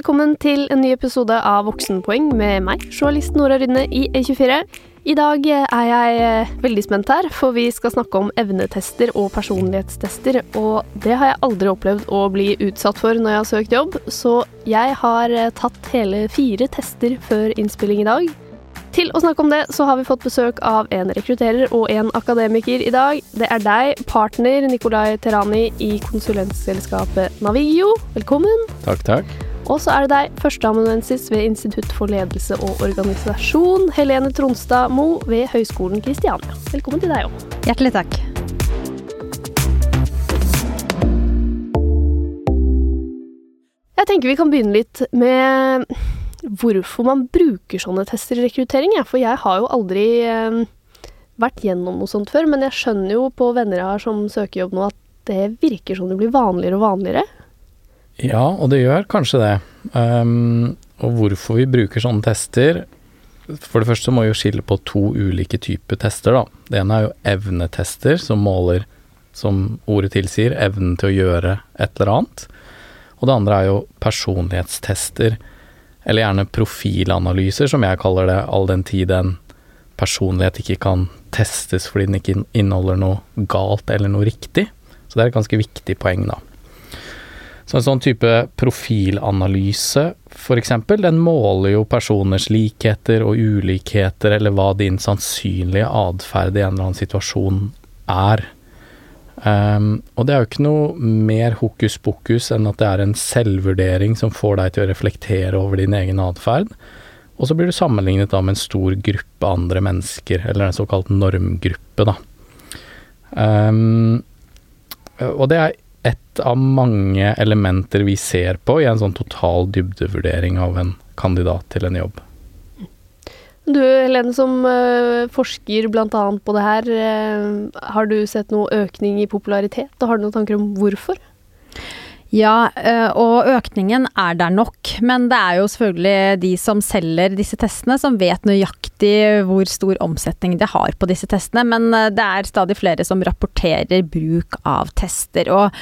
Velkommen til en ny episode av Voksenpoeng med meg, journalist Nora Rydne i E24. I dag er jeg eh, veldig spent her, for vi skal snakke om evnetester og personlighetstester. Og det har jeg aldri opplevd å bli utsatt for når jeg har søkt jobb, så jeg har eh, tatt hele fire tester før innspilling i dag. Til å snakke om det, så har vi fått besøk av en rekrutterer og en akademiker i dag. Det er deg, partner Nikolai Terani i konsulentselskapet Navigio. Velkommen. Takk, takk. Og så er det deg, førsteamanuensis ved Institutt for ledelse og organisasjon, Helene Tronstad Mo ved Høgskolen Kristiania. Velkommen til deg òg. Hjertelig takk. Jeg tenker vi kan begynne litt med hvorfor man bruker sånne tester i rekruttering. Ja. For jeg har jo aldri eh, vært gjennom noe sånt før, men jeg skjønner jo på venner jeg har som søker jobb nå, at det virker som det blir vanligere og vanligere. Ja, og det gjør kanskje det. Um, og hvorfor vi bruker sånne tester For det første må vi jo skille på to ulike typer tester, da. Det ene er jo evnetester, som måler, som ordet tilsier, evnen til å gjøre et eller annet. Og det andre er jo personlighetstester, eller gjerne profilanalyser, som jeg kaller det, all den tid en personlighet ikke kan testes fordi den ikke inneholder noe galt eller noe riktig. Så det er et ganske viktig poeng, da. Så en sånn type profilanalyse, f.eks., den måler jo personers likheter og ulikheter, eller hva din sannsynlige atferd i en eller annen situasjon er. Um, og det er jo ikke noe mer hokus pokus enn at det er en selvvurdering som får deg til å reflektere over din egen atferd. Og så blir du sammenlignet da med en stor gruppe andre mennesker, eller en såkalt normgruppe, da. Um, og det er ett av mange elementer vi ser på i en sånn total dybdevurdering av en kandidat til en jobb. Du Helene, som uh, forsker bl.a. på det her, uh, har du sett noe økning i popularitet, og har du noen tanker om hvorfor? Ja, eh, og økningen er der nok. Men det er jo selvfølgelig de som selger disse testene, som vet nøyaktig hvor stor omsetning de har på disse testene. Men det er stadig flere som rapporterer bruk av tester. Og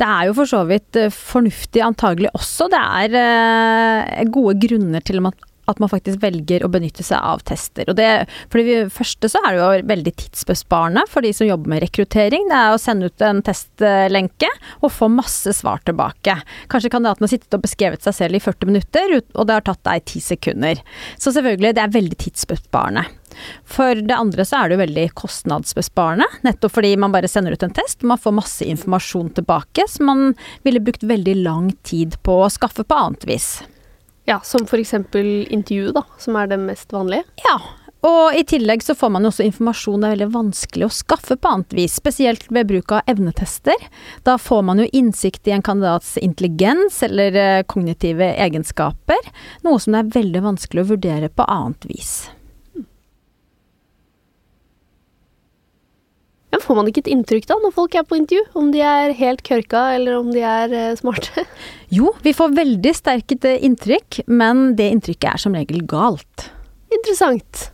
det er jo for så vidt fornuftig antagelig også. Det er gode grunner til at at man faktisk velger å benytte seg av tester. Og det, for det første så er det jo veldig tidsbesparende for de som jobber med rekruttering. Det er å sende ut en testlenke og få masse svar tilbake. Kanskje kandidaten har sittet og beskrevet seg selv i 40 minutter, og det har tatt deg 10 sekunder. Så selvfølgelig, det er veldig tidsbesparende. For det andre så er det jo veldig kostnadsbesparende, nettopp fordi man bare sender ut en test, man får masse informasjon tilbake som man ville brukt veldig lang tid på å skaffe på annet vis. Ja, Som f.eks. intervju, da, som er det mest vanlige? Ja, og i tillegg så får man jo også informasjon det er veldig vanskelig å skaffe på annet vis, spesielt ved bruk av evnetester. Da får man jo innsikt i en kandidats intelligens eller eh, kognitive egenskaper, noe som det er veldig vanskelig å vurdere på annet vis. Men får man ikke et inntrykk da, når folk er på intervju, om de er helt kørka eller om de er uh, smarte? Jo, vi får veldig sterkt inntrykk, men det inntrykket er som regel galt. Interessant.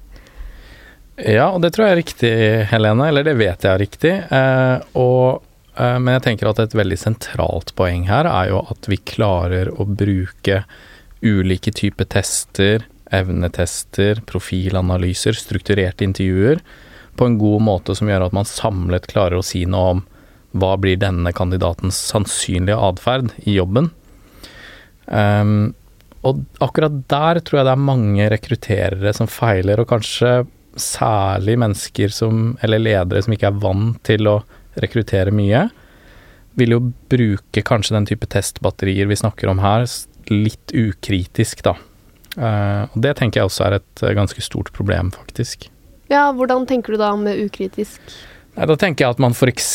Ja, og det tror jeg er riktig, Helene. Eller det vet jeg er riktig. Eh, og, eh, men jeg tenker at et veldig sentralt poeng her er jo at vi klarer å bruke ulike typer tester, evnetester, profilanalyser, strukturerte intervjuer på en god måte som gjør at man samlet klarer å si noe om hva blir denne kandidatens sannsynlige atferd i jobben. Um, og akkurat der tror jeg det er mange rekrutterere som feiler, og kanskje særlig mennesker som, eller ledere som ikke er vant til å rekruttere mye, vil jo bruke kanskje den type testbatterier vi snakker om her, litt ukritisk, da. Uh, og det tenker jeg også er et ganske stort problem, faktisk. Ja, hvordan tenker du da med ukritisk? Nei, da tenker jeg at man f.eks.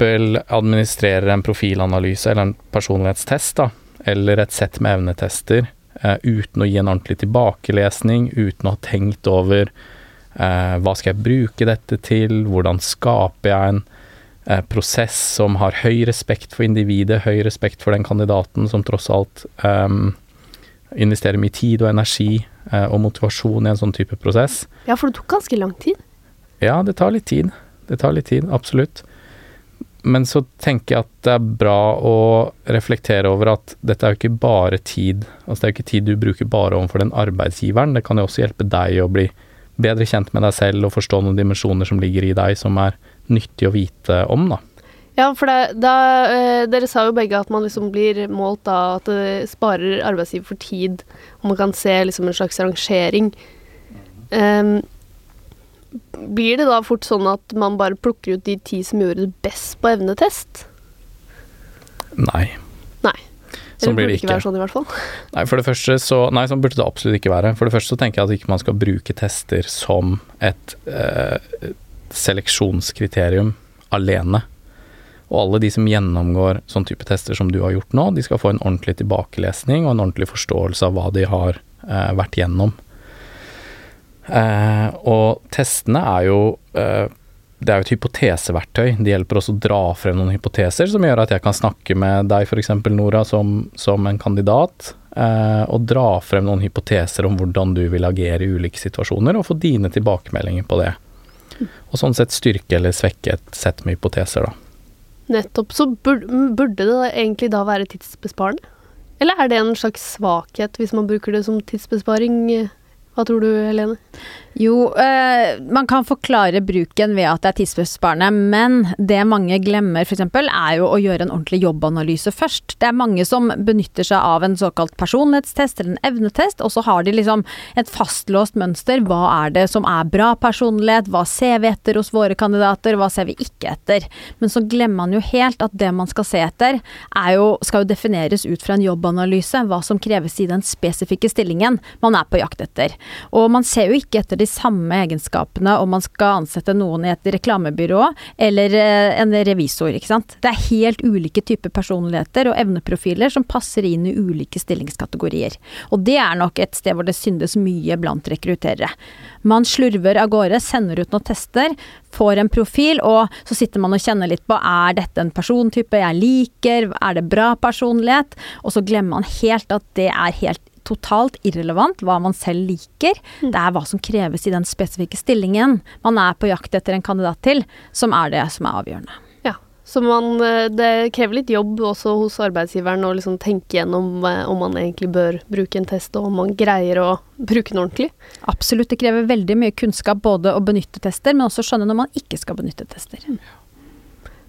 administrerer en profilanalyse eller en personlighetstest, da, eller et sett med evnetester, eh, uten å gi en ordentlig tilbakelesning, uten å ha tenkt over eh, hva skal jeg bruke dette til, hvordan skaper jeg en eh, prosess som har høy respekt for individet, høy respekt for den kandidaten som tross alt eh, investerer mye tid og energi og motivasjon i en sånn type prosess. Ja, for det tok ganske lang tid? Ja, det tar litt tid. Det tar litt tid, absolutt. men så tenker jeg at det er bra å reflektere over at dette er jo ikke bare tid. Altså det er jo ikke tid du bruker bare overfor den arbeidsgiveren. Det kan jo også hjelpe deg å bli bedre kjent med deg selv og forstå noen dimensjoner som ligger i deg som er nyttig å vite om, da. Ja, for det, da, eh, dere sa jo begge at man liksom blir målt av at det sparer arbeidsgiver for tid, og man kan se liksom en slags rangering. Um, blir det da fort sånn at man bare plukker ut de ti som gjorde det best på evnetest? Nei. Nei. Sånn blir det ikke. være sånn i hvert fall. Nei, for det første så Nei, sånn burde det absolutt ikke være. For det første så tenker jeg at ikke man skal bruke tester som et eh, seleksjonskriterium alene. Og alle de som gjennomgår sånn type tester som du har gjort nå, de skal få en ordentlig tilbakelesning og en ordentlig forståelse av hva de har eh, vært gjennom. Eh, og testene er jo eh, det er jo et hypoteseverktøy. Det hjelper oss å dra frem noen hypoteser som gjør at jeg kan snakke med deg f.eks. Nora som, som, en kandidat, eh, og dra frem noen hypoteser om hvordan du vil agere i ulike situasjoner, og få dine tilbakemeldinger på det. Og sånn sett styrke eller svekke et sett med hypoteser, da. Nettopp. Så burde det egentlig da være tidsbesparende? Eller er det en slags svakhet hvis man bruker det som tidsbesparing? Hva tror du, Helene? Jo, eh, man kan forklare bruken ved at det er tidsbesparende, men det mange glemmer f.eks. er jo å gjøre en ordentlig jobbanalyse først. Det er mange som benytter seg av en såkalt personlighetstest eller en evnetest, og så har de liksom et fastlåst mønster. Hva er det som er bra personlighet, hva ser vi etter hos våre kandidater, hva ser vi ikke etter? Men så glemmer man jo helt at det man skal se etter, jo, skal jo defineres ut fra en jobbanalyse, hva som kreves i den spesifikke stillingen man er på jakt etter. Og man ser jo ikke etter de samme egenskapene om man skal ansette noen i et reklamebyrå eller eh, en revisor, ikke sant. Det er helt ulike typer personligheter og evneprofiler som passer inn i ulike stillingskategorier. Og det er nok et sted hvor det syndes mye blant rekrutterere. Man slurver av gårde, sender ut noen tester, får en profil, og så sitter man og kjenner litt på er dette en persontype jeg liker, er det bra personlighet? Og så glemmer man helt at det er helt totalt irrelevant hva man selv liker. Mm. Det er hva som kreves i den spesifikke stillingen man er på jakt etter en kandidat til, som er det som er avgjørende. Ja, så man, eh, det krever litt jobb også hos arbeidsgiveren å liksom tenke gjennom eh, om man egentlig bør bruke en test, og om man greier å bruke den ordentlig? Absolutt, det krever veldig mye kunnskap både å benytte tester, men også skjønne når man ikke skal benytte tester. Mm.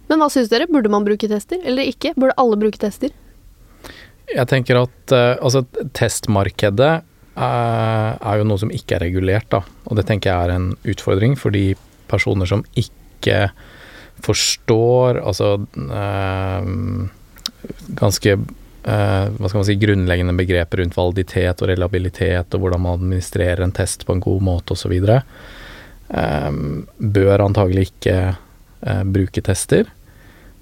Men hva syns dere, burde man bruke tester, eller ikke? Burde alle bruke tester? Jeg tenker at uh, altså testmarkedet uh, er jo noe som ikke er regulert, da. Og det tenker jeg er en utfordring for de personer som ikke forstår altså uh, ganske hva skal man si, grunnleggende begreper rundt validitet og reliabilitet og hvordan man administrerer en test på en god måte osv. Um, bør antagelig ikke bruke tester.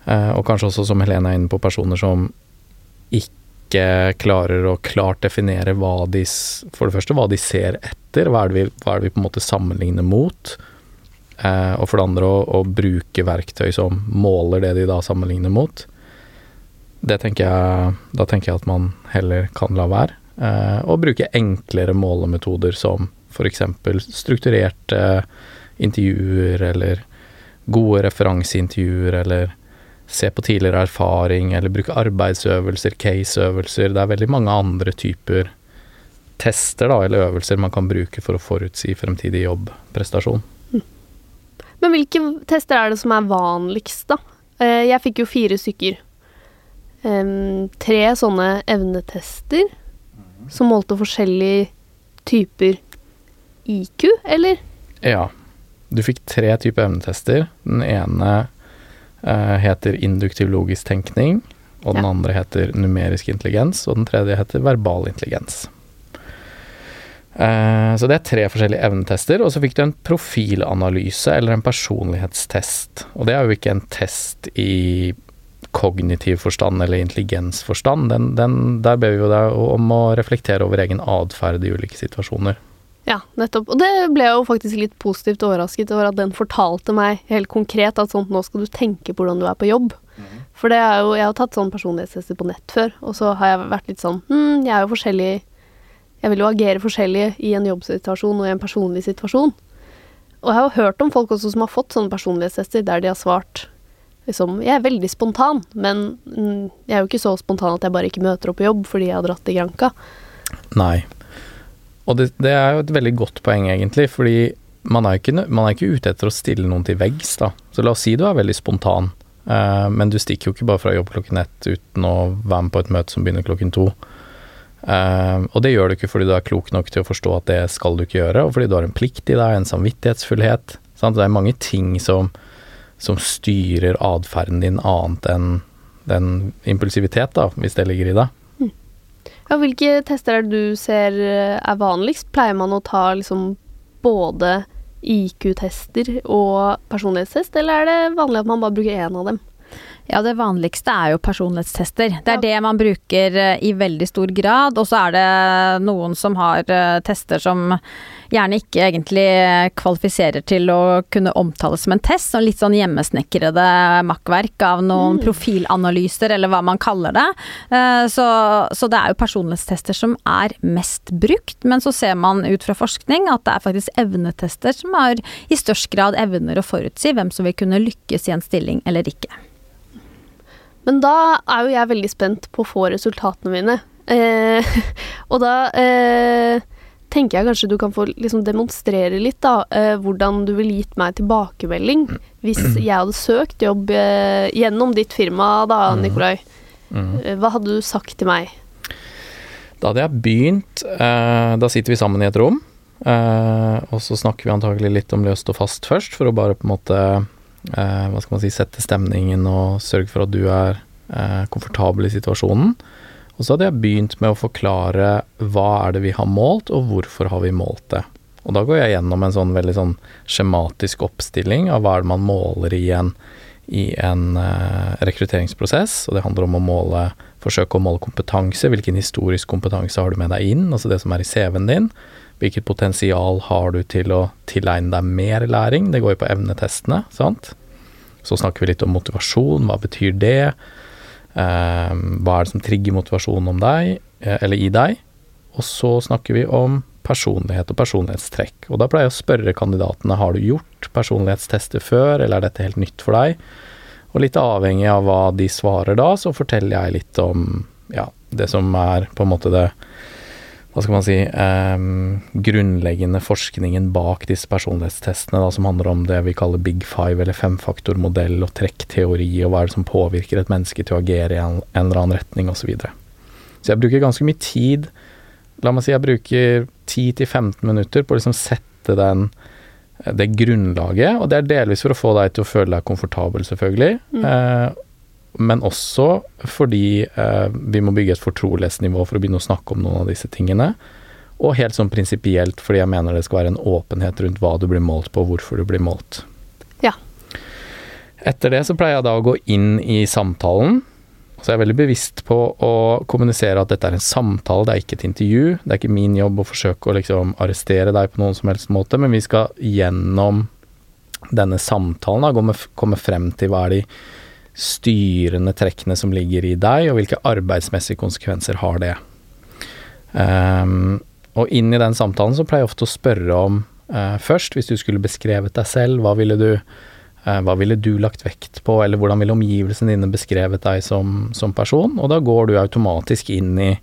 og kanskje også, som Helene er inne på, personer som ikke ikke klarer å klart definere hva de For det første hva de ser etter, hva er det vi, er det vi på en måte sammenligner mot? Eh, og for det andre å, å, bruke verktøy som måler det de da sammenligner mot. Det tenker jeg Da tenker jeg at man heller kan la være. Eh, og bruke enklere målemetoder som f.eks. strukturerte intervjuer eller gode referanseintervjuer eller se på tidligere erfaring, eller bruke arbeidsøvelser, caseøvelser. Det er veldig mange andre typer tester da, eller øvelser man kan bruke for å forutsi fremtidig jobbprestasjon. Men hvilke tester er det som er vanligst, da? Eh, jeg fikk jo fire stykker. tre sånne evnetester som målte forskjellige typer IQ, eller? Ja. Du fikk tre typer evnetester. Den ene heter induktiv logisk tenkning, og den ja. andre heter numerisk intelligens, og den tredje heter verbal intelligens. Uh, så det er tre forskjellige evnetester, og så fikk du en profilanalyse eller en personlighetstest. Og det er jo ikke en test i kognitiv forstand eller intelligensforstand. Den, den, der ber vi jo deg om å reflektere over egen atferd i ulike situasjoner. Ja, nettopp. Og det ble jeg jo faktisk litt positivt overrasket over at den fortalte meg helt konkret at sånn, nå skal du tenke på hvordan du er på jobb. Mm. For det er jo Jeg har tatt sånn personlighetstester på nett før, og så har jeg vært litt sånn Hm, jeg er jo forskjellig Jeg vil jo agere forskjellig i en jobbsituasjon og i en personlig situasjon. Og jeg har jo hørt om folk også som har fått sånne personlighetstester der de har svart liksom Jeg er veldig spontan, men mm, jeg er jo ikke så spontan at jeg bare ikke møter opp på jobb fordi jeg har dratt til Granca. Nei. Og det, det er jo et veldig godt poeng, egentlig, fordi man er, ikke, man er ikke ute etter å stille noen til veggs, da. Så la oss si du er veldig spontan, uh, men du stikker jo ikke bare fra jobb klokken ett uten å være med på et møte som begynner klokken to. Uh, og det gjør du ikke fordi du er klok nok til å forstå at det skal du ikke gjøre, og fordi du har en plikt i deg, en samvittighetsfullhet. Sant? Det er mange ting som, som styrer atferden din annet enn den impulsivitet, da, hvis det ligger i deg. Ja, hvilke tester er det du ser eh, er vanligst? Pleier man å ta liksom både IQ-tester og personlighetstest, eller er det vanlig at man bare bruker én av dem? Ja, det vanligste er jo personlighetstester. Det er det man bruker eh, i veldig stor grad. Og så er det noen som har eh, tester som gjerne ikke egentlig kvalifiserer til å kunne omtales som en test. Sånn litt sånn hjemmesnekrede makkverk av noen mm. profilanalyser, eller hva man kaller det. Eh, så, så, det er jo personlighetstester som er mest brukt. Men så ser man ut fra forskning at det er faktisk evnetester som har i størst grad evner å forutsi hvem som vil kunne lykkes i en stilling eller ikke. Men da er jo jeg veldig spent på å få resultatene mine. Eh, og da eh, tenker jeg kanskje du kan få liksom demonstrere litt, da, eh, hvordan du ville gitt meg tilbakemelding hvis jeg hadde søkt jobb eh, gjennom ditt firma, da, mm. Nikolai. Mm. Eh, hva hadde du sagt til meg? Da hadde jeg begynt eh, Da sitter vi sammen i et rom, og så snakker vi antagelig litt om løst og fast først, for å bare på en måte eh, hva skal man si, sette stemningen og sørge for at du er eh, komfortabel i situasjonen. Og så hadde jeg begynt med å forklare hva er det vi har målt, og hvorfor har vi målt det. Og da går jeg gjennom en sånn veldig sånn skjematisk oppstilling av hva er det man måler i en, i en uh, rekrutteringsprosess. Og det handler om å måle, forsøke å måle kompetanse. Hvilken historisk kompetanse har du med deg inn, altså det som er i CV-en din. Hvilket potensial har du til å tilegne deg mer læring? Det går jo på evnetestene, sant. Så snakker vi litt om motivasjon, hva betyr det? Um, hva er det som trigger motivasjonen om deg, eh, eller i deg? Og så snakker vi om personlighet og personlighetstrekk. Og da pleier jeg å spørre kandidatene har du gjort personlighetstester før, eller er dette helt nytt for deg? Og litt avhengig av hva de svarer da, så forteller jeg litt om ja, det som er på en måte det hva skal man si, um, grunnleggende forskningen bak disse personlighetstestene, da, som handler om det vi kaller big five, eller femfaktormodell og trekkteori, og hva er det som påvirker et menneske til å agere i en, en eller annen retning, osv. Så, videre. så jeg bruker ganske mye tid, la meg si jeg bruker 10-15 minutter på å liksom sette den det grunnlaget, og det er delvis for å få deg til å føle deg komfortabel, selvfølgelig. Mm. Eh, men også fordi eh, vi må bygge et fortrolighetsnivå for å begynne å snakke om noen av disse tingene. Og helt sånn prinsipielt fordi jeg mener det skal være en åpenhet rundt hva du blir målt på, og hvorfor du blir målt. Ja. Etter det så pleier jeg da å gå inn i samtalen. Så jeg er veldig bevisst på å kommunisere at dette er en samtale, det er ikke et intervju. Det er ikke min jobb å forsøke å liksom arrestere deg på noen som helst måte, men vi skal gjennom denne samtalen da, komme frem til hva er de styrende trekkene som ligger i deg, og hvilke arbeidsmessige konsekvenser har det. Um, og inn i den samtalen så pleier jeg ofte å spørre om uh, først, hvis du skulle beskrevet deg selv, hva ville du uh, hva ville du lagt vekt på, eller hvordan ville omgivelsene dine beskrevet deg som, som, person? Og da går du automatisk inn i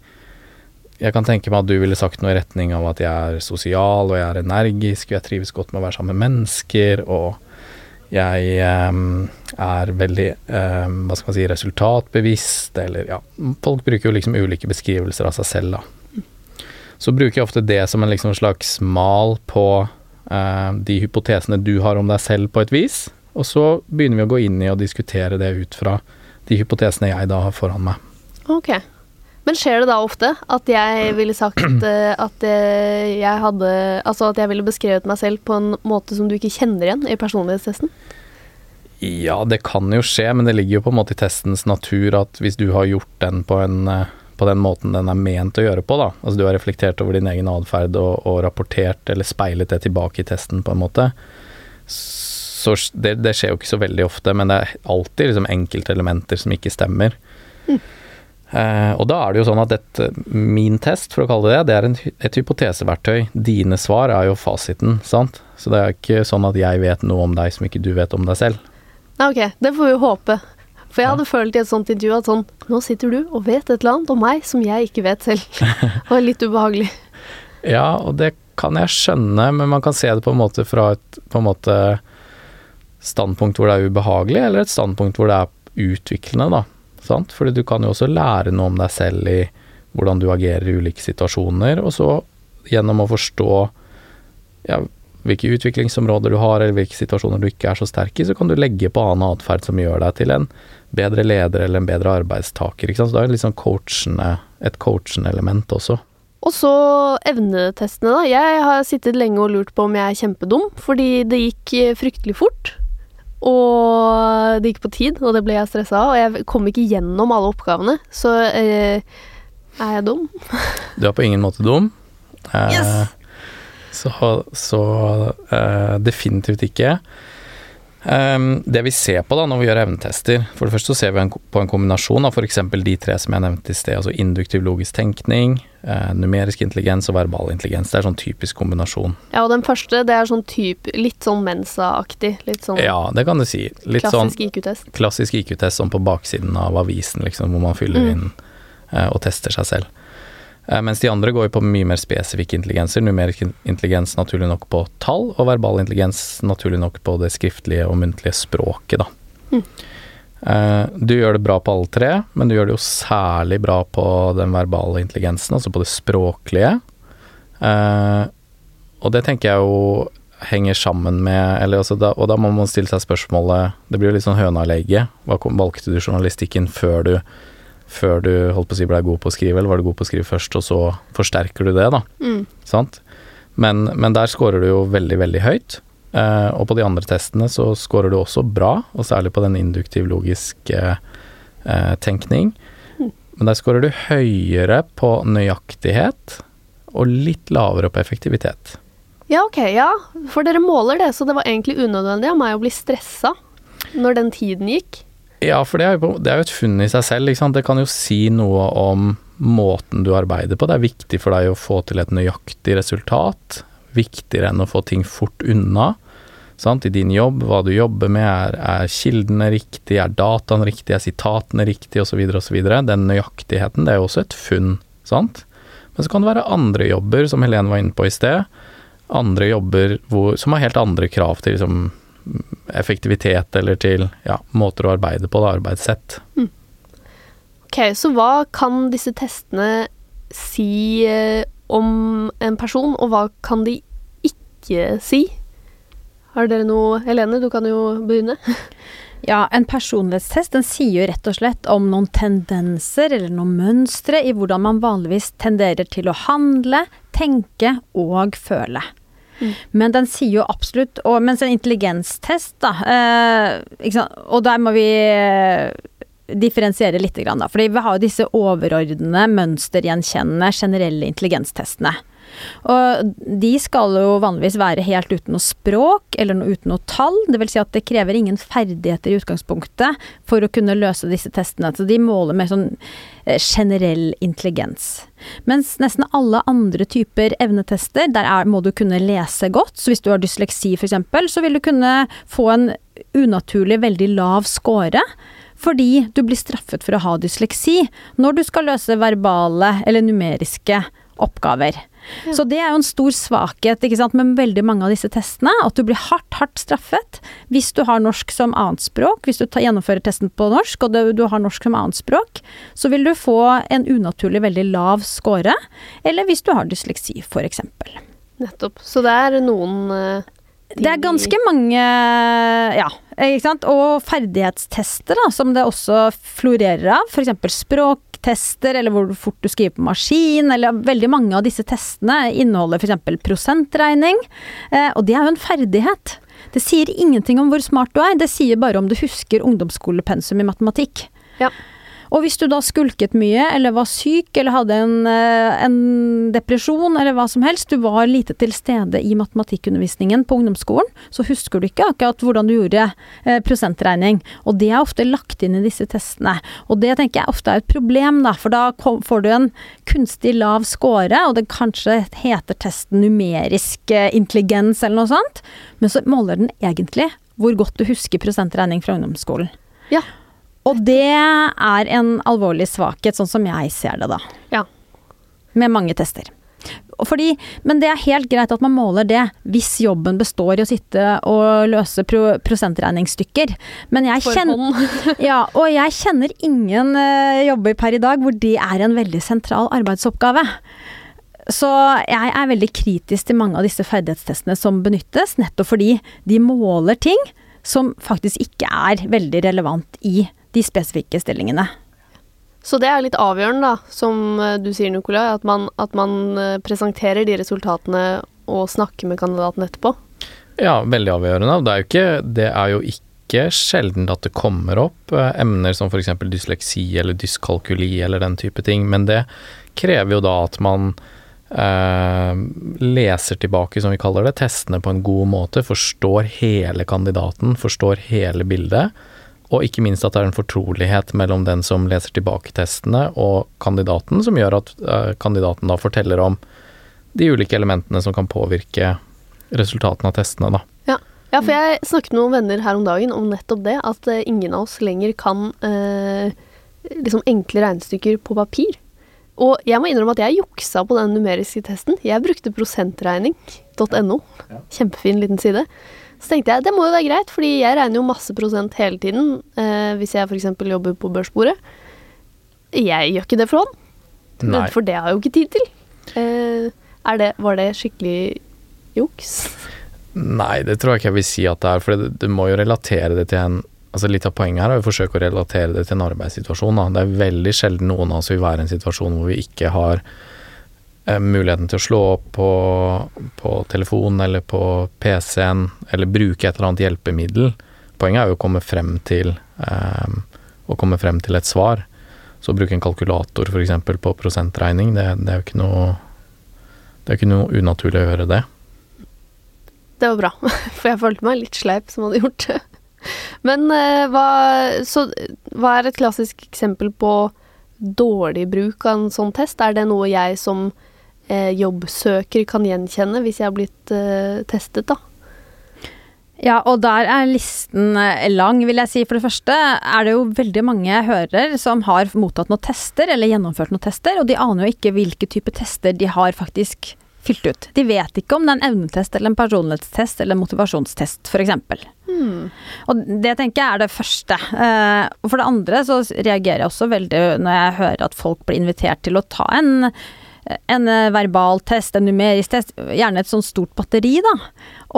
Jeg kan tenke meg at du ville sagt noe i retning av at jeg er sosial, og jeg er energisk, og jeg trives godt med å være sammen med mennesker, og jeg um, er veldig um, hva skal man si, resultatbevisst, eller ja Folk bruker jo liksom ulike beskrivelser av seg selv, da. Så bruker jeg ofte det som en liksom slags mal på uh, de hypotesene du har om deg selv, på et vis. Og så begynner vi å gå inn i og diskutere det ut fra de hypotesene jeg da har foran meg. Ok. Men skjer det da ofte at jeg ville sagt uh, at eh, jeg hadde Altså at jeg ville beskrevet meg selv på en måte som du ikke kjenner igjen i personlighetstesten? Ja, det kan jo skje, men det ligger jo på en måte i testens natur at hvis du har gjort den på, en, eh, på den måten den er ment å gjøre på, da, altså du har reflektert over din egen atferd og, og, rapportert eller speilet det tilbake i testen på en måte, så det, det skjer jo ikke så veldig ofte, men det er alltid liksom enkeltelementer som ikke stemmer. Mm. Uh, og da er det jo sånn at dette, min test, for å kalle det det, det er en, et hypoteseverktøy. Dine svar er jo fasiten, sant. Så det er ikke sånn at jeg vet noe om deg som ikke du vet om deg selv. Ja, ok, det får vi jo håpe. For jeg Ja. hadde følt i et sånt intervju at sånn Nå sitter du og vet et eller annet om meg som jeg ikke vet selv. Det var litt ubehagelig. Ja, og det kan jeg skjønne, men man kan se det på en måte fra et på en måte standpunkt hvor det er ubehagelig, eller et standpunkt hvor det er utviklende, da. Sant? Fordi du kan jo også lære noe om deg selv i hvordan du agerer i ulike situasjoner, og så gjennom å forstå ja, hvilke utviklingsområder du har, eller hvilke situasjoner du ikke er så sterk i, så kan du legge på annen atferd som gjør deg til en bedre leder eller en bedre arbeidstaker. Så det er litt sånn coachende, et coachende element også. Og så evnetestene, da. Jeg har sittet lenge og lurt på om jeg er kjempedum, fordi det gikk fryktelig fort. Og det gikk på tid, og det ble jeg stressa av. Og jeg kom ikke gjennom alle oppgavene, så eh, er jeg dum? Du er på ingen måte dum. Eh, Yes! Så, så eh, definitivt ikke. Ehm, det vi ser på da når vi gjør evnetester, for det første så ser vi på en kombinasjon av f.eks. de tre som jeg nevnte i sted, altså induktiv logisk tenkning, eh, numerisk intelligens og verbal intelligens. Det er sånn typisk kombinasjon. Ja, og den første, det er sånn typ Litt sånn Mensa-aktig. Litt sånn Ja, det kan du si. Litt sånn klassisk IQ-test. klassisk IQ-test sånn på baksiden av avisen, liksom, hvor man fyller Mm. inn eh, og tester seg selv. Eh, mens de andre går jo på mye mer spesifikke intelligenser. Numerisk in- intelligens naturlig nok på tall, og verbal intelligens naturlig nok på det skriftlige og muntlige språket, da. Mm. Du gjør det bra på alle tre, men du gjør det jo særlig bra på den verbale intelligensen, altså på det språklige. Eh, og det tenker jeg jo henger sammen med eller altså da, Og da må man stille seg spørsmålet Det blir jo litt sånn høna eller legge. Valgte du journalistikken før du Før du holdt på å si ble god på å skrive, eller var du god på å skrive først, og så forsterker du det, da? Mm. Sant? Men, men der scorer du jo veldig, veldig høyt. Eh, og på de andre testene så scorer du også bra, og særlig på den induktiv logisk eh, tenkning. tenkning. Men der scorer du høyere på nøyaktighet, og litt lavere på effektivitet. Ja, ok, ja. For dere måler det, så det var egentlig unødvendig av meg å bli stressa når den tiden gikk. Ja, for det er, jo, det er jo et funn i seg selv. Ikke sant? Det kan jo si noe om måten du arbeider på. Det er viktig for deg å få til et nøyaktig resultat. Viktigere enn å få ting fort unna. Sant? I din jobb, hva du jobber med, er, er kildene riktig, er dataen riktig, er sitatene riktig, osv., osv. Den nøyaktigheten, det er jo også et funn, sant. Men så kan det være andre jobber, som Helene var inne på i sted. Andre jobber hvor, som har helt andre krav til liksom, effektivitet eller til ja, måter å arbeide på, da, arbeidssett. Ok, så hva kan disse testene si eh, om en person, og hva kan de ikke si? Har dere noe Helene, du kan jo begynne. Ja, en personlighetstest den sier jo rett og slett om noen tendenser eller noen mønstre i hvordan man vanligvis tenderer til å handle, tenke og føle. Mm. Men den sier jo absolutt og Mens en intelligenstest, da eh, Og der må vi eh, differensiere litt, da. Fordi vi har disse overordnede, mønstergjenkjennende, generelle intelligenstestene. Og de skal jo vanligvis være helt uten noe språk eller noe uten noe tall. Vil si at det krever ingen ferdigheter i utgangspunktet for å kunne løse disse testene. Så de måler mer sånn eh, generell intelligens. Mens nesten alle andre typer evnetester, der er, må du kunne lese godt. Så hvis du har dysleksi f.eks., så vil du kunne få en unaturlig veldig lav score. Fordi du blir straffet for å ha dysleksi når du skal løse verbale eller numeriske oppgaver. Ja. Så det er jo en stor svakhet ikke sant, med veldig mange av disse testene. At du blir hardt, hardt straffet hvis du har norsk som annetspråk. Hvis du tar, gjennomfører testen på norsk, og du, du har norsk som annetspråk, så vil du få en unaturlig veldig lav score. Eller hvis du har dysleksi, f.eks. Nettopp. Så det er noen eh, Det er ganske mange Ja, ikke sant. Og ferdighetstester, da, som det også florerer av. F.eks. språktester, eller hvor fort du skriver på maskin. Eller veldig mange av disse testene inneholder f.eks. prosentregning. Eh, og det er jo en ferdighet. Det sier ingenting om hvor smart du er, det sier bare om du husker ungdomsskolepensum i matematikk. Ja. Og hvis du da skulket mye, eller var syk, eller hadde en, eh, en depresjon, eller hva som helst, du var lite til stede i matematikkundervisningen på ungdomsskolen, så husker du ikke akkurat hvordan du gjorde eh, prosentregning. Og det er ofte lagt inn i disse testene. Og det tenker jeg ofte er et problem, da, for da får du en kunstig lav score, og det kanskje heter testen numerisk eh, intelligens eller noe sånt, men så måler den egentlig hvor godt du husker prosentregning fra ungdomsskolen. Ja. Og det er en alvorlig svakhet, sånn som jeg ser det, da. Ja. Med mange tester. Fordi, men det er helt greit at man måler det hvis jobben består i å sitte og løse pro prosentregningsstykker. Men jeg kjenner, ja, og jeg kjenner ingen uh, jobber per i dag hvor det er en veldig sentral arbeidsoppgave. Så jeg er veldig kritisk til mange av disse ferdighetstestene som benyttes, nettopp fordi de måler ting som faktisk ikke er veldig relevant i de spesifikke stillingene. Så det er litt avgjørende, da, som eh, du sier, Nikolai, at man, at man eh, presenterer de resultatene og snakker med kandidaten etterpå. Ja, veldig avgjørende. Det er jo ikke, det er jo ikke sjelden at det kommer opp eh, emner som f.eks. dysleksi eller dyskalkuli eller den type ting, men det krever jo da at man eh, leser tilbake, som vi kaller det, testene på en god måte, forstår hele kandidaten, forstår hele bildet, og ikke minst at det er en fortrolighet mellom den som leser tilbake testene og kandidaten, som gjør at eh, kandidaten da forteller om de ulike elementene som kan påvirke resultatene av testene, da. Ja, for jeg snakket med noen venner her om dagen om nettopp det, at eh, ingen av oss lenger kan eh, liksom enkle regnestykker på papir. Og jeg må innrømme at jeg juksa på den numeriske testen. Jeg brukte prosentregning.no. Kjempefin liten side. Så tenkte jeg det må jo være greit, fordi jeg regner jo masse prosent hele tiden eh, hvis jeg f.eks. jobber på børsbordet. Jeg gjør ikke det for hånd, Nei. for det har jeg jo ikke tid til. Eh, er det, var det skikkelig juks? Nei, det tror jeg ikke jeg vil si at det er, for det, du må jo relatere det til en Altså Litt av poenget her er å forsøke å relatere det til en arbeidssituasjon. Da. Det er veldig sjelden noen av oss vil være i en situasjon hvor vi ikke har muligheten til å slå opp på, på telefonen eller på PC-en, eller bruke et eller annet hjelpemiddel. Poenget er jo å komme frem til eh, å komme frem til et svar. Så å bruke en kalkulator f.eks. på prosentregning, det, det er jo ikke noe Det er ikke noe unaturlig å gjøre det. Det var bra, for jeg følte meg litt sleip som hadde gjort det. Men eh, hva, så, hva er et klassisk eksempel på dårlig bruk av en sånn test? Er det noe jeg som eh, jobbsøker kan gjenkjenne hvis jeg har blitt eh, testet, da? Ja, og der er listen eh, lang, vil jeg si. For det første er det jo veldig mange hører som har mottatt noen tester, eller gjennomført noen tester, og de aner jo ikke hvilke type tester de har faktisk fylt ut. De vet ikke om det er en evnetest eller en personlighetstest eller en motivasjonstest, f.eks. Hmm. Og det tenker jeg er det første. Eh, og for det andre så reagerer jeg også veldig når jeg hører at folk blir invitert til å ta en en verbal test, en numerisk test, gjerne et sånt stort batteri, da.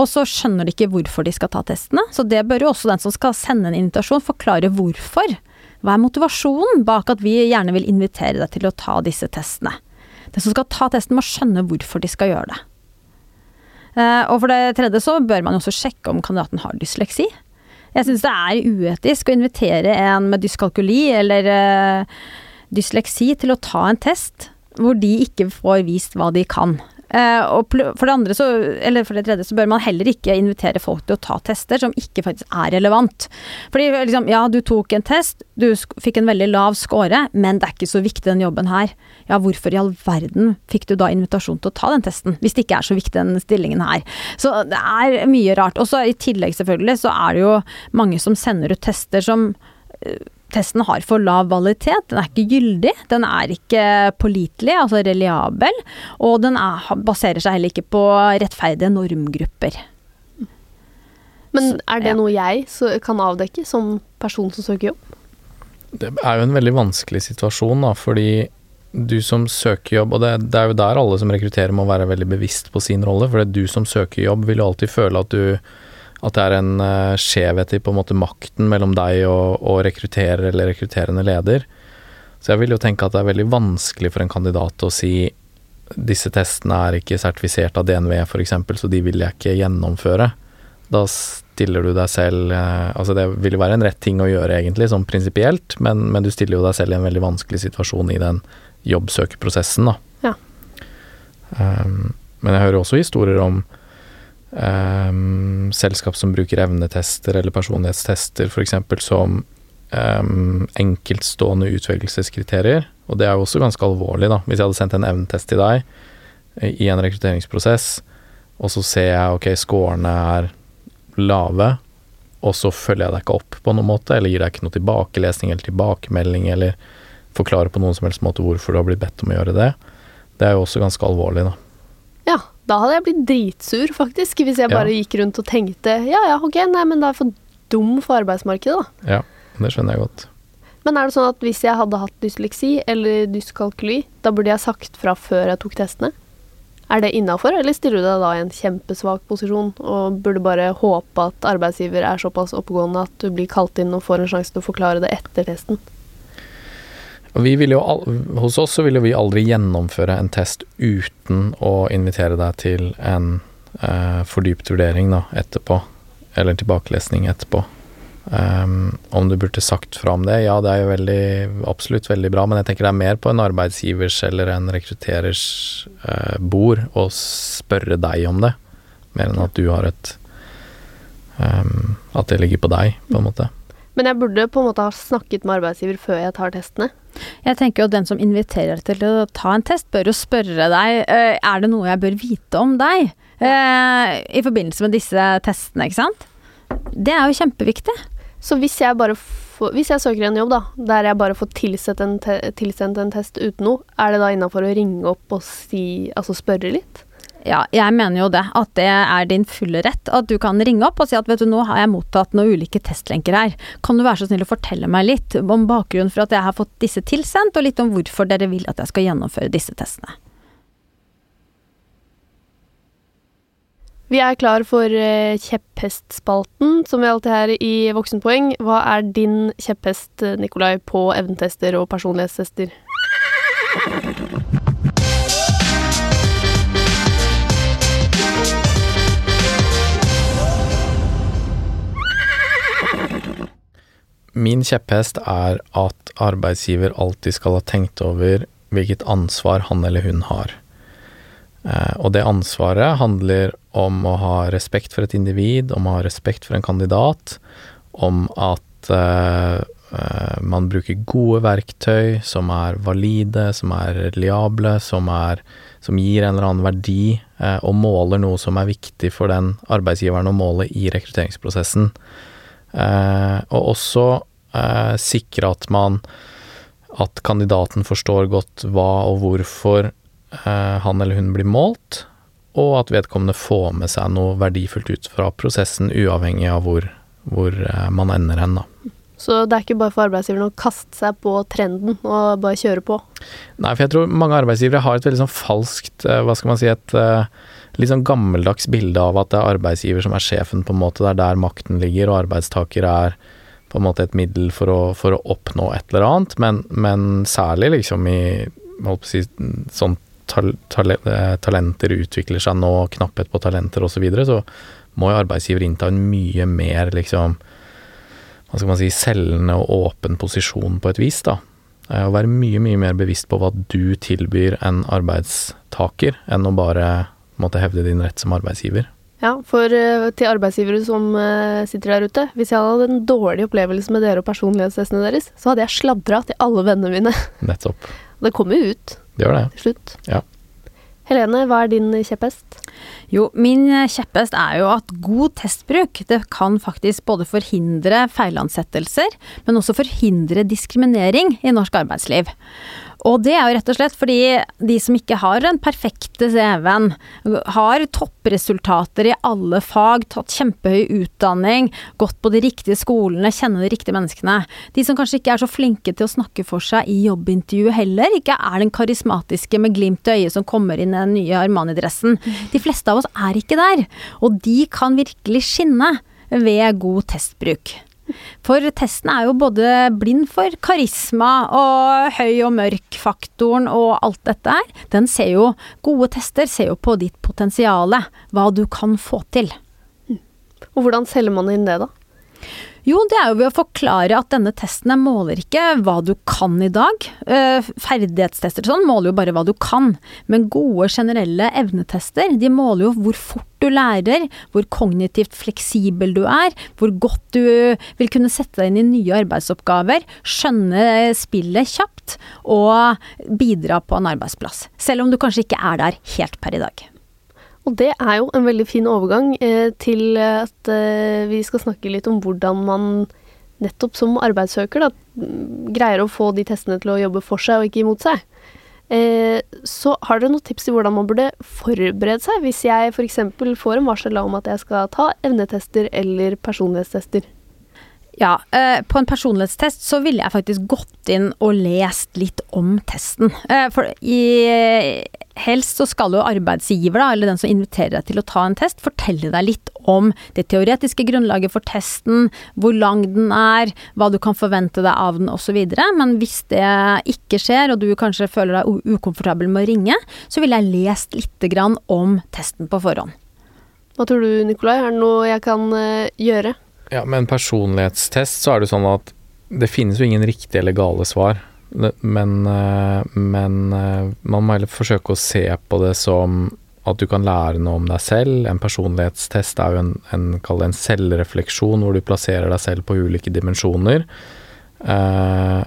Og så skjønner de ikke hvorfor de skal ta testene. Så det bør jo også den som skal sende en invitasjon, forklare hvorfor. Hva er motivasjonen bak at vi gjerne vil invitere deg til å ta disse testene? Den som skal ta testen, må skjønne hvorfor de skal gjøre det. Eh, og for det tredje så bør man også sjekke om kandidaten har dysleksi. Jeg syns det er uetisk å invitere en med dyskalkuli eller eh, dysleksi til å ta en test hvor de ikke får vist hva de kan. Eh, og for det andre så, eller for det tredje så bør man heller ikke invitere folk til å ta tester som ikke faktisk er relevant. Fordi liksom, ja, du tok en test, du fikk en veldig lav score, men det er ikke så viktig den jobben her. Ja, hvorfor i all verden fikk du da invitasjon til å ta den testen, hvis det ikke er så viktig den stillingen her. Så det er mye rart. Og så i tillegg selvfølgelig så er det jo mange som sender ut tester som eh, Testen har for lav validitet, den er ikke gyldig, den er ikke pålitelig, altså reliabel, og den er, baserer seg heller ikke på rettferdige normgrupper. Men er det noe jeg kan avdekke som person som søker jobb? Det er jo en veldig vanskelig situasjon, da, fordi du som søker jobb, og det, det er jo der alle som rekrutterer må være veldig bevisst på sin rolle, for det er du som søker jobb vil jo alltid føle at du at det er en uh, skjevhet i på en måte makten mellom deg og, og rekrutterer eller rekrutterende leder. Så jeg vil jo tenke at det er veldig vanskelig for en kandidat å si disse testene er ikke sertifisert av DNV f.eks., så de vil jeg ikke gjennomføre. Da stiller du deg selv eh, Altså det vil jo være en rett ting å gjøre egentlig, sånn prinsipielt, men, men du stiller jo deg selv i en veldig vanskelig situasjon i den jobbsøkerprosessen, da. Ja. Um, men jeg hører også historier om um, selskap som bruker evnetester eller personlighetstester f.eks. som um, enkeltstående utvelgelseskriterier, og det er jo også ganske alvorlig, da. Hvis jeg hadde sendt en evnetest til deg eh, i en rekrutteringsprosess, og så ser jeg ok, scorene er lave, og så følger jeg deg ikke opp på noen måte, eller gir deg ikke noe tilbakelesning eller tilbakemelding, eller forklarer på noen som helst måte hvorfor du har blitt bedt om å gjøre det, det er jo også ganske alvorlig, da. Da hadde jeg blitt dritsur, faktisk, hvis jeg bare Ja. gikk rundt og tenkte ja ja, ok, nei, men da er jeg for dum for arbeidsmarkedet, da. Ja, det skjønner jeg godt. Men er det sånn at hvis jeg hadde hatt dysleksi eller dyskalkuli, da burde jeg sagt fra før jeg tok testene? Er det innafor, eller stiller du deg da i en kjempesvak posisjon og burde bare håpe at arbeidsgiver er såpass oppegående at du blir kalt inn og får en sjanse til å forklare det etter testen? Vi vil jo, hos oss så vil vi aldri gjennomføre en test uten å invitere deg til en eh, fordypt vurdering da, etterpå, eller tilbakelesning etterpå. Um, om du burde sagt fra om det, ja det er jo veldig, absolutt veldig bra, men jeg tenker det er mer på en arbeidsgivers eller en rekrutterers uh, bord å spørre deg om det, mer enn at du har et um, At det ligger på deg, på en måte. Men jeg burde på en måte ha snakket med arbeidsgiver før jeg tar testene. Jeg tenker jo at den som inviterer til å ta en test, bør jo spørre deg eh, er det noe jeg bør vite om deg eh, i forbindelse med disse testene, ikke sant? Det er jo kjempeviktig. Så hvis jeg bare får, hvis jeg søker en jobb da, der jeg bare får tilsendt en, te tilsendt en test uten noe, er det da innafor å ringe opp og si, altså spørre litt? Ja, jeg mener jo det. At det er din fulle rett. At du kan ringe opp og si at vet du, nå har jeg mottatt noen ulike testlenker her. Kan du være så snill å fortelle meg litt om bakgrunnen for at jeg har fått disse tilsendt, og litt om hvorfor dere vil at jeg skal gjennomføre disse testene. Vi er klar for eh, kjepphestspalten, som vi alltid er i Voksenpoeng. Hva er din kjepphest, eh, Nikolai, på evnetester og personlighetstester? Min kjepphest er at arbeidsgiver alltid skal ha tenkt over hvilket ansvar han eller hun har. Eh, og det ansvaret handler om å ha respekt for et individ, om å ha respekt for en kandidat, om at eh, man bruker gode verktøy som er valide, som er liable, som, er, som gir en eller annen verdi, uh, og måler noe som er viktig for den arbeidsgiveren å måle i rekrutteringsprosessen. Eh, og også eh, sikre at man at kandidaten forstår godt hva og hvorfor eh, han eller hun blir målt, og at vedkommende får med seg noe verdifullt ut fra prosessen, uavhengig av hvor, hvor man ender hen, da. Så det er ikke bare for arbeidsgiveren å kaste seg på trenden og bare kjøre på. Nei, for jeg tror mange arbeidsgivere har et veldig sånn falskt, hva skal man si, et litt sånn gammeldags bilde av at det er arbeidsgiver som er sjefen, på en måte. Det er der makten ligger, og arbeidstaker er på en måte et middel for å, for å oppnå et eller annet. Men, men særlig liksom i holdt på å si, sånn tal, tal, eh, talenter utvikler seg nå, knapphet på talenter osv., så, videre, så må jo arbeidsgiver innta en mye mer liksom hva skal man si, selgende og åpen posisjon på et vis, da. Eh, Å være mye, mye mer bevisst på hva du tilbyr en arbeidstaker, enn å bare måtte hevde din rett som arbeidsgiver. Ja, for eh, til arbeidsgivere som eh, sitter der ute, hvis jeg hadde en dårlig opplevelse med dere og personlighetstestene deres, så hadde jeg sladra til alle vennene mine. Nettopp. Og Det kommer jo ut Det gjør det. til slutt. Ja. Helene, hva er din kjepphest? Jo, min kjepphest er jo at god testbruk det kan faktisk både forhindre feilansettelser, men også forhindre diskriminering i norsk arbeidsliv. Og det er jo rett og slett fordi de som ikke har den perfekte CV-en, har toppresultater i alle fag, tatt kjempehøy utdanning, gått på de riktige skolene, kjenner de riktige menneskene. De som kanskje ikke er så flinke til å snakke for seg i jobbintervjuet heller, ikke er den karismatiske med glimt i øyet som kommer inn i den nye Armani-dressen. De fleste av oss er ikke der, og de kan virkelig skinne ved god testbruk. For testen er jo både blind for karisma og høy og mørk-faktoren og alt dette her. Den ser jo Gode tester ser jo på ditt potensiale, hva du kan få til. Og hvordan selger man inn det, da? Jo, det er jo ved å forklare at denne testen måler ikke hva du kan i dag. Eh, Ferdighetstester sånn måler jo bare hva du kan. Men gode generelle evnetester, de måler jo hvor fort du lærer, hvor kognitivt fleksibel du er, hvor godt du vil kunne sette deg inn i nye arbeidsoppgaver, skjønne spillet kjapt og bidra på en arbeidsplass. Selv om du kanskje ikke er der helt per i dag. Og det er jo en veldig fin overgang eh, til at eh, vi skal snakke litt om hvordan man nettopp som arbeidssøker da, greier å få de testene til å jobbe for seg og ikke imot seg. Eh, så har dere noen tips til hvordan man burde forberede seg hvis jeg f.eks. får en varsel om at jeg skal ta evnetester eller personlighetstester? Ja, eh, på en personlighetstest så ville jeg faktisk gått inn og lest litt om testen. Eh, for i, helst så skal jo arbeidsgiver, da, eller den som inviterer deg til å ta en test, fortelle deg litt om det teoretiske grunnlaget for testen, hvor lang den er, hva du kan forvente deg av den osv. Men hvis det ikke skjer, og du kanskje føler deg ukomfortabel med å ringe, så ville jeg lest lite grann om testen på forhånd. Hva tror du, Nikolai? Er det noe jeg kan uh, gjøre? Ja, med en personlighetstest så er det sånn at det finnes jo ingen riktige eller gale svar. Men, eh, men eh, man må heller forsøke å se på det som at du kan lære noe om deg selv. En personlighetstest er jo en, en, en selvrefleksjon hvor du plasserer deg selv på ulike dimensjoner. Eh,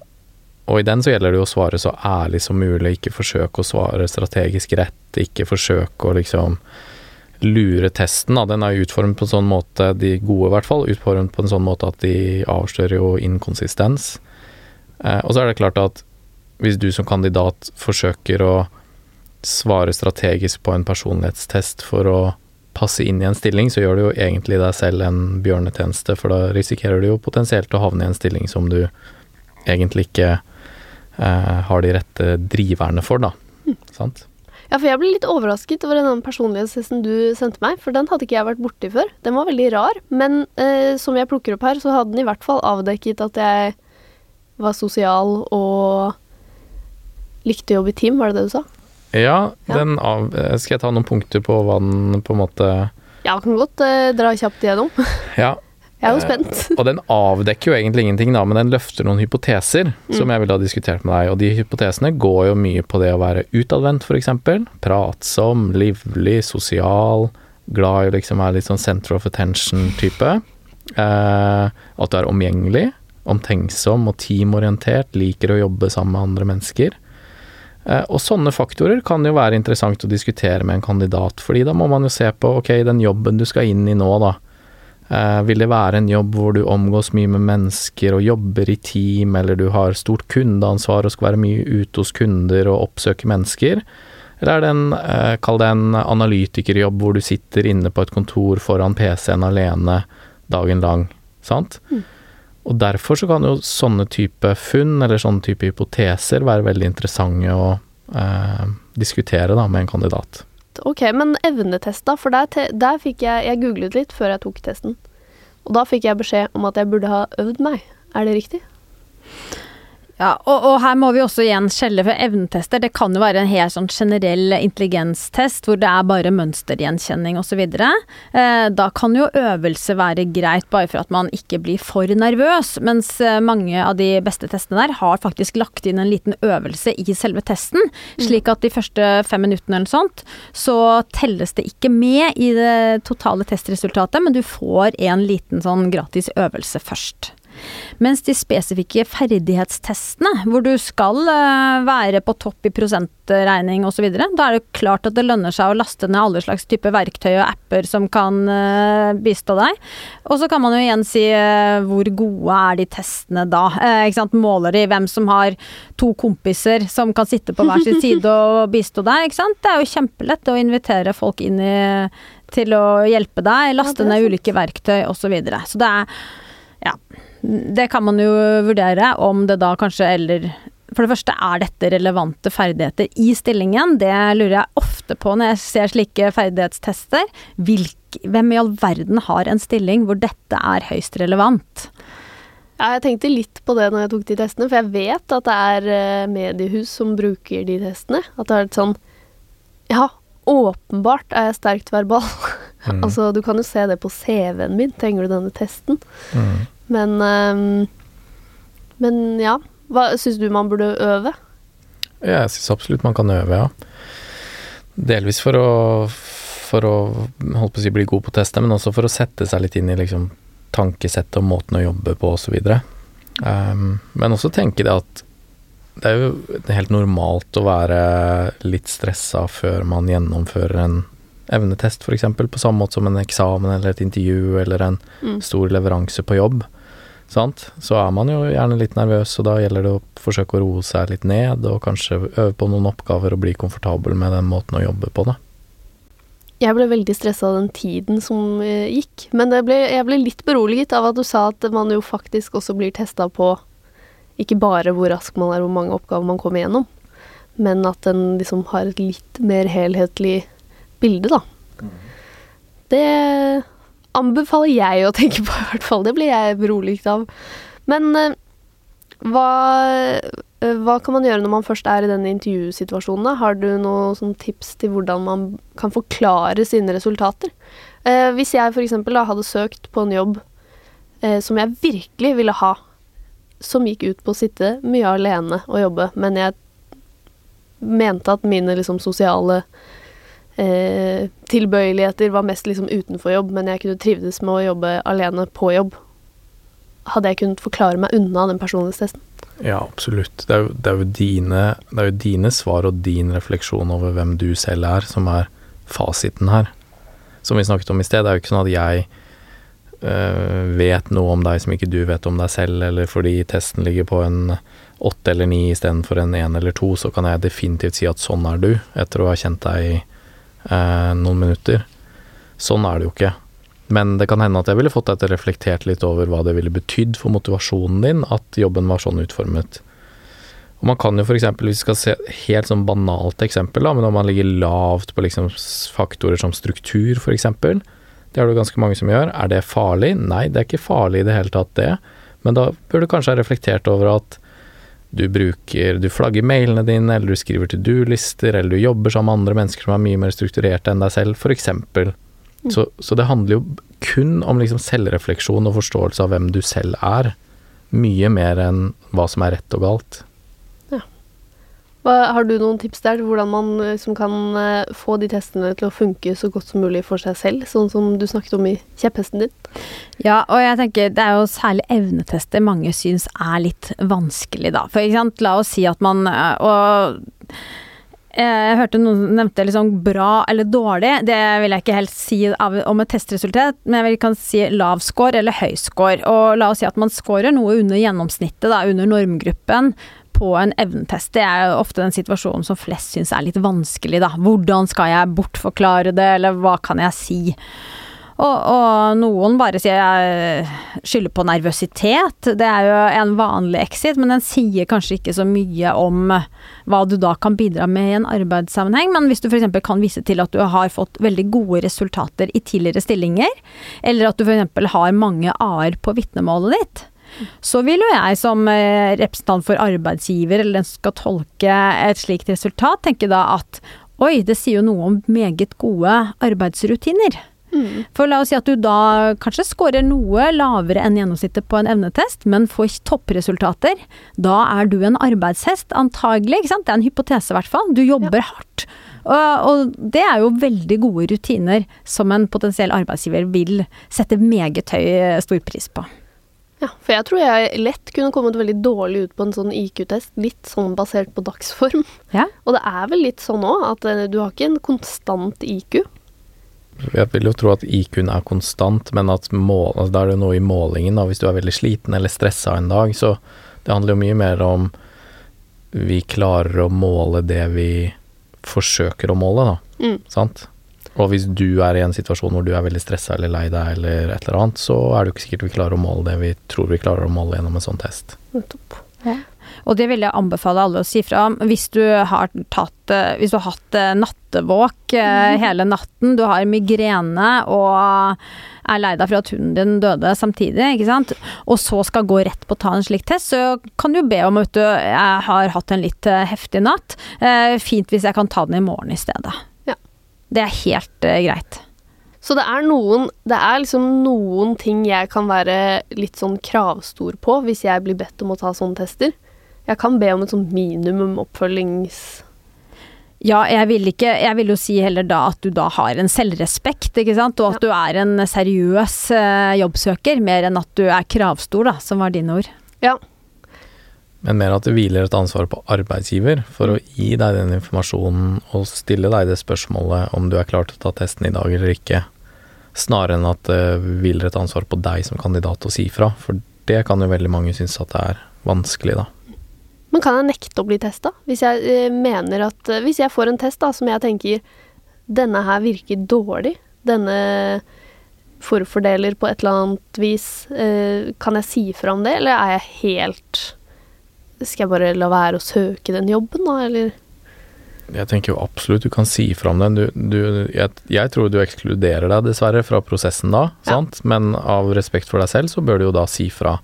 og i den så gjelder det jo å svare så ærlig som mulig, ikke forsøke å svare strategisk rett, ikke forsøke å liksom lure testen. Da. Den er utformet på en sånn måte, de gode i hvert fall, utformet på en sånn måte at de avslører jo inkonsistens. Eh, og så er det klart at hvis du som kandidat forsøker å svare strategisk på en personlighetstest for å passe inn i en stilling, så gjør du jo egentlig deg selv en bjørnetjeneste, for da risikerer du jo potensielt å havne i en stilling som du egentlig ikke eh, har de rette driverne for, da. Mm. Sant? Ja, for jeg ble litt overrasket over den personlighetstesten du sendte meg, for den hadde ikke jeg vært borti før. Den var veldig rar, men eh, som jeg plukker opp her, så hadde den i hvert fall avdekket at jeg var sosial og likte å jobbe i team, var det det du sa? Ja, ja. den av... Eh, skal jeg ta noen punkter på hva den på en måte Ja, kan godt eh, dra kjapt igjennom. ja, jeg er jo spent. Eh, og den avdekker jo egentlig ingenting, da, men den løfter noen hypoteser mm. som jeg ville ha diskutert med deg. Og de hypotesene går jo mye på det å være utadvendt, f.eks. Pratsom, livlig, sosial. Glad i å liksom være litt sånn center of attention-type. Eh, at du er omgjengelig, omtenksom og teamorientert, liker å jobbe sammen med andre mennesker. Eh, og sånne faktorer kan jo være interessant å diskutere med en kandidat, fordi da må man jo se på ok, den jobben du skal inn i nå, da Eh, vil det være en jobb hvor du omgås mye med mennesker og jobber i team, eller du har stort kundeansvar og skal være mye ute hos kunder og oppsøke mennesker? Eller er det en, eh, kall det en analytikerjobb hvor du sitter inne på et kontor foran PC-en alene dagen lang, sant? Mm. Og derfor så kan jo sånne type funn, eller sånne type hypoteser, være veldig interessante å eh, diskutere da med en kandidat. Ok, men evnetest, da? For der, der fikk jeg Jeg googlet litt før jeg tok testen. Og da fikk jeg beskjed om at jeg burde ha øvd meg. Er det riktig? Ja, og, og, her må vi også igjen skjelle for evnetester. Det kan jo være en helt sånn generell intelligenstest hvor det er bare mønstergjenkjenning osv. Eh, da kan jo øvelse være greit, bare for at man ikke blir for nervøs. Mens eh, mange av de beste testene der har faktisk lagt inn en liten øvelse i selve testen. Mm. Slik at de første fem minuttene eller sånt, så telles det ikke med i det totale testresultatet, men du får en liten sånn gratis øvelse først. Mens de spesifikke ferdighetstestene, hvor du skal eh, være på topp i prosentregning osv., da er det klart at det lønner seg å laste ned alle slags typer verktøy og apper som kan eh, bistå deg. Og så kan man jo igjen si eh, hvor gode er de testene da? Måler de hvem som har to kompiser som kan sitte på hver sin side og bistå deg? Det er jo kjempelett å invitere folk inn i til å hjelpe deg, laste ja, ned ulike verktøy osv. Så, videre. så det er ja det kan man jo vurdere, om det da kanskje eller For det første, er dette relevante ferdigheter i stillingen? Det lurer jeg ofte på når jeg ser slike ferdighetstester. Hvilk, hvem i all verden har en stilling hvor dette er høyst relevant? Ja, jeg tenkte litt på det når jeg tok de testene, for jeg vet at det er eh, mediehus som bruker de testene. At det er litt sånn Ja, åpenbart er jeg sterkt verbal. Mm. altså, du kan jo se det på CV-en min. Trenger du denne testen? Mm. Men um, Men ja. Hva syns du man burde øve? Ja, jeg syns absolutt man kan øve, ja. Delvis for å for å holdt på å si, bli god på testet, men også for å sette seg litt inn i liksom, tankesettet og måten å jobbe på osv. Um, men også tenke det at det er jo helt normalt å være litt stressa før man gjennomfører en evnetest f.eks., på samme måte som en eksamen eller et intervju eller en Mm. stor leveranse på jobb, sant, så er man jo gjerne litt nervøs, og da gjelder det å forsøke å roe seg litt ned, og kanskje øve på noen oppgaver og bli komfortabel med den måten å jobbe på, da. Jeg ble veldig stressa av den tiden som eh, gikk, men det ble, jeg ble litt beroliget av at du sa at man jo faktisk også blir testa på ikke bare hvor rask man er, hvor mange oppgaver man kommer gjennom, men at den liksom har et litt mer helhetlig bilde, da. Det anbefaler jeg å tenke på, i hvert fall. Det blir jeg beroliget av. Men eh, hva, eh, hva kan man gjøre når man først er i denne intervjusituasjonen? Har du noen sånn tips til hvordan man kan forklare sine resultater? Eh, hvis jeg f.eks. hadde søkt på en jobb eh, som jeg virkelig ville ha, som gikk ut på å sitte mye alene og jobbe, men jeg mente at mine liksom sosiale eh, tilbøyeligheter var mest liksom utenfor jobb, men jeg kunne trivdes med å jobbe alene på jobb. Hadde jeg kunnet forklare meg unna den personlighetstesten? Ja, absolutt. Det er, jo, det, er dine, det er jo dine svar og din refleksjon over hvem du selv er, som er fasiten her. Som vi snakket om i sted, det er jo ikke sånn at jeg øh, vet noe om deg som ikke du vet om deg selv, eller fordi testen ligger på en åtte eller ni istedenfor en én eller to, så kan jeg definitivt si at sånn er du, etter å ha kjent deg i øh, noen minutter. Sånn er det jo ikke. Men det kan hende at jeg ville fått deg til å reflektere litt over hva det ville betydd for motivasjonen din at jobben var sånn utformet. Og man kan jo f.eks., hvis vi skal se helt sånn banalt eksempel, da, men om man ligger lavt på liksom faktorer som struktur f.eks., det er det jo ganske mange som gjør. Er det farlig? Nei, det er ikke farlig i det hele tatt, det. Men da bør du kanskje ha reflektert over at du bruker Du flagger mailene dine, eller du skriver to do-lister, eller du jobber sammen med andre mennesker som er mye mer strukturerte enn deg selv, f.eks. Så, så det handler jo kun om liksom selvrefleksjon og forståelse av hvem du selv er. Mye mer enn hva som er rett og galt. Hva, har du noen tips der til hvordan man liksom kan eh, få de testene til å funke så godt som mulig for seg selv, sånn som du snakket om i kjepphesten din? Ja, og jeg tenker det er jo særlig evnetester mange syns er litt vanskelig, da. For ikke sant, la oss si at man øh, Og eh, jeg hørte noen nevnte liksom bra eller dårlig. Det vil jeg ikke helt si om et testresultat, men jeg kan si lav score eller høy score. Og la oss si at man scorer noe under gjennomsnittet, da, under normgruppen på en evnetest. Det er ofte den situasjonen som flest syns er litt vanskelig, da. Hvordan skal jeg bortforklare det, eller hva kan jeg si? Og, og noen bare sier jeg skylder på nervøsitet. Det er jo en vanlig exit, men den sier kanskje ikke så mye om hva du da kan bidra med i en arbeidssammenheng. Men hvis du f.eks. kan vise til at du har fått veldig gode resultater i tidligere stillinger, eller at du f.eks. har mange a-er på vitnemålet ditt, så vil jo jeg som eh, representant for arbeidsgiver, eller den som skal tolke et slikt resultat, tenke da at oi, det sier jo noe om meget gode arbeidsrutiner. For la oss si at du da kanskje scorer noe lavere enn gjennomsnittet på en evnetest, men får toppresultater. Da er du en arbeidshest, antagelig. ikke sant? Det er en hypotese, i hvert fall. Du jobber hardt. Og, og det er jo veldig gode rutiner som en potensiell arbeidsgiver vil sette meget høy stor pris på. Ja, for jeg tror jeg lett kunne kommet veldig dårlig ut på en sånn IQ-test, litt sånn basert på dagsform. Ja. Og det er vel litt sånn òg, at eh, du har ikke en konstant IQ. Jeg vil jo tro at IQ-en er konstant, men at mål, altså da er det noe i målingen. Da. Hvis du er veldig sliten eller stressa en dag, så det handler jo mye mer om vi klarer å måle det vi forsøker å måle, da. Mm. Sant? Og hvis du er i en situasjon hvor du er veldig stressa eller lei deg eller et eller annet, så er det jo ikke sikkert vi klarer å måle det vi tror vi klarer å måle gjennom en sånn test. Nettopp. Og det vil jeg anbefale alle å si fra om hvis du har, tatt, eh, hvis du har hatt eh, nattevåk mm. hele natten, du har migrene og er lei deg for at hunden din døde samtidig, ikke sant, og så skal gå rett på å ta en slik test, så kan du be om at du jeg har hatt en litt heftig natt. Eh, Fint hvis jeg kan ta den i morgen i stedet. Ja. Det er helt uh, greit. Så det er noen Det er liksom noen ting jeg kan være litt sånn kravstor på hvis jeg blir bedt om å ta sånne tester. Jeg kan be om et sånt minimum oppfølgings... Ja, jeg vil ikke Jeg vil jo si heller da at du da har en selvrespekt, ikke sant, og at du er en seriøs uh, jobbsøker, mer enn at du er kravstor, da, som var dine ord. Ja. Men mer at det hviler et ansvar på arbeidsgiver for å gi deg den informasjonen og stille deg det spørsmålet om du er klar til å ta testen i dag eller ikke, snarere enn at det hviler et ansvar på deg som kandidat å si fra. For det kan jo veldig mange synes at det er vanskelig, da. Men kan jeg nekte å bli testa? Hvis jeg eh, mener at eh, Hvis jeg får en test da, som jeg tenker denne her virker dårlig, denne forfordeler på et eller annet vis, eh, kan jeg si fra om det, eller er jeg helt Skal jeg bare la være å søke den jobben, da, eller? Jeg tenker jo absolutt du kan si fra om den. Du, du, jeg, jeg, tror du ekskluderer deg dessverre fra prosessen da, ja. sant? men av respekt for deg selv så bør du jo da si fra.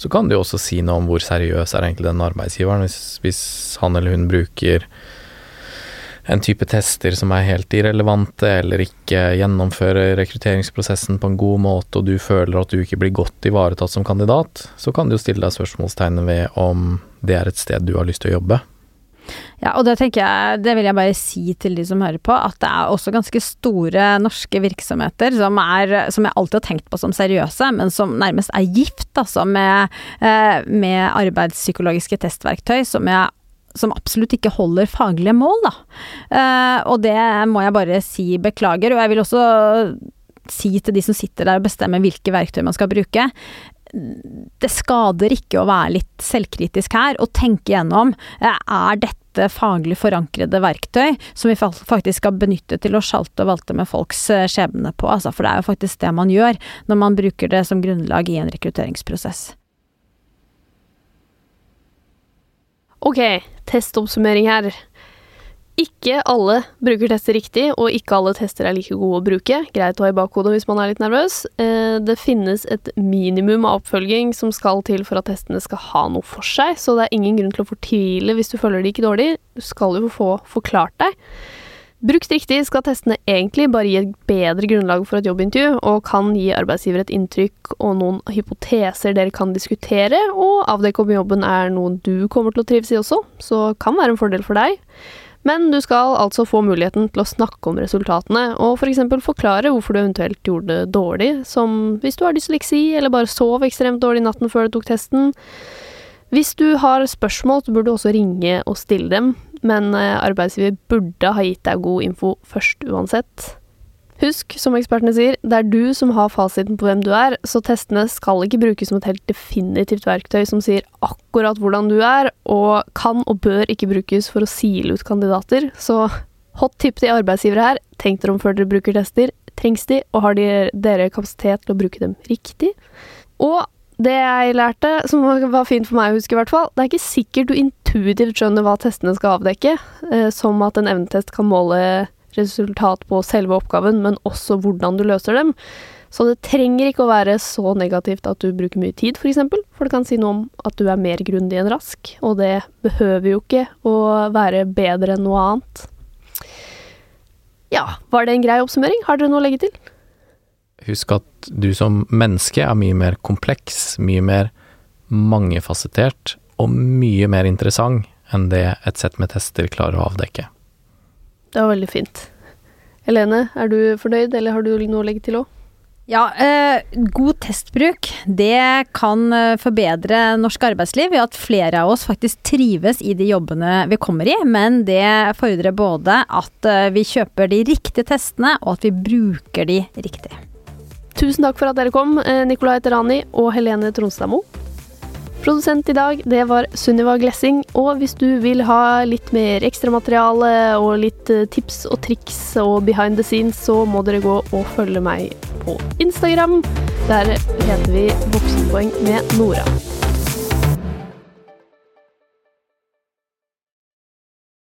Så kan du jo også si noe om hvor seriøs er egentlig den arbeidsgiveren, hvis, hvis han eller hun bruker en type tester som er helt irrelevante, eller ikke gjennomfører rekrutteringsprosessen på en god måte, og du føler at du ikke blir godt ivaretatt som kandidat, så kan du jo stille deg spørsmålstegnet ved om det er et sted du har lyst til å jobbe. Ja, og det tenker jeg, det vil jeg bare si til de som hører på, at det er også ganske store norske virksomheter som, er, som jeg alltid har tenkt på som seriøse, men som nærmest er gift, altså, med, eh, med arbeidspsykologiske testverktøy som jeg som absolutt ikke holder faglige mål, da. Uh, og det må jeg bare si beklager. Og jeg vil også si til de som sitter der og bestemmer hvilke verktøy man skal bruke det skader ikke å være litt selvkritisk her og tenke gjennom er dette faglig forankrede verktøy som vi faktisk skal benytte til å sjalte og valte med folks eh, skjebne på. Altså, for det er jo faktisk det man gjør når man bruker det som grunnlag i en rekrutteringsprosess. Ok, testoppsummering her. Ikke alle bruker tester riktig, og ikke alle tester er like gode å bruke. Greit å ha i bakhodet hvis man er litt nervøs. Eh, det finnes et minimum av oppfølging som skal til for at testene skal ha noe for seg, så det er ingen grunn til å fortvile hvis du føler det ikke dårlig. Du skal jo få forklart deg. Brukt riktig skal testene egentlig bare gi et bedre grunnlag for et jobbintervju, og kan gi arbeidsgiver et inntrykk og noen hypoteser dere kan diskutere, og avdekke om jobben er noe du kommer til å trives i også, så kan være en fordel for deg. Men du skal altså få muligheten til å snakke om resultatene, og f.eks. For forklare hvorfor du eventuelt gjorde det dårlig, som hvis du har dysleksi, eller bare sov ekstremt dårlig natten før du tok testen. Hvis du har spørsmål, så burde du også ringe og stille dem, men eh, arbeidsgiver burde ha gitt deg god info først uansett. Husk, som ekspertene sier, det er du som har fasiten på hvem du er, så testene skal ikke brukes som et helt definitivt verktøy som sier akkurat hvordan du er, og kan og bør ikke brukes for å sile ut kandidater. Så hot tip til arbeidsgivere her, tenk dere om før dere bruker tester. Trengs de, og har de, dere kapasitet til å bruke dem riktig? Og det jeg lærte, som var fint for meg å huske i hvert fall, det er ikke sikkert du intuitivt skjønner hva testene skal avdekke, eh, som at en evnetest kan måle resultat på selve oppgaven, men også hvordan du løser dem. Så det trenger ikke å være så negativt at du bruker mye tid, f.eks., for, eksempel, for det kan si noe om at du er mer grundig enn rask, og det behøver jo ikke å være bedre enn noe annet. Ja, var det en grei oppsummering? Har dere noe å legge til? Husk at du som menneske er mye mer kompleks, mye mer mangefasettert og mye mer interessant enn det et sett med tester klarer å avdekke. Det var veldig fint. Helene, er du fornøyd, eller har du noe å legge til òg? Ja, eh, god testbruk det kan eh, forbedre norsk arbeidsliv ved at flere av oss faktisk trives i de jobbene vi kommer i, men det fordrer både at eh, vi kjøper de riktige testene, og at vi bruker de riktig. Tusen takk for at dere kom, eh, Nicolai Terani og Helene Tronstadmo. Produsent i dag, det var Sunniva Glessing. Og hvis du vil ha litt mer ekstramateriale og litt eh, tips og triks og behind the scenes, så må dere gå og følge meg på Instagram. Der heter vi Voksenpoeng med Nora.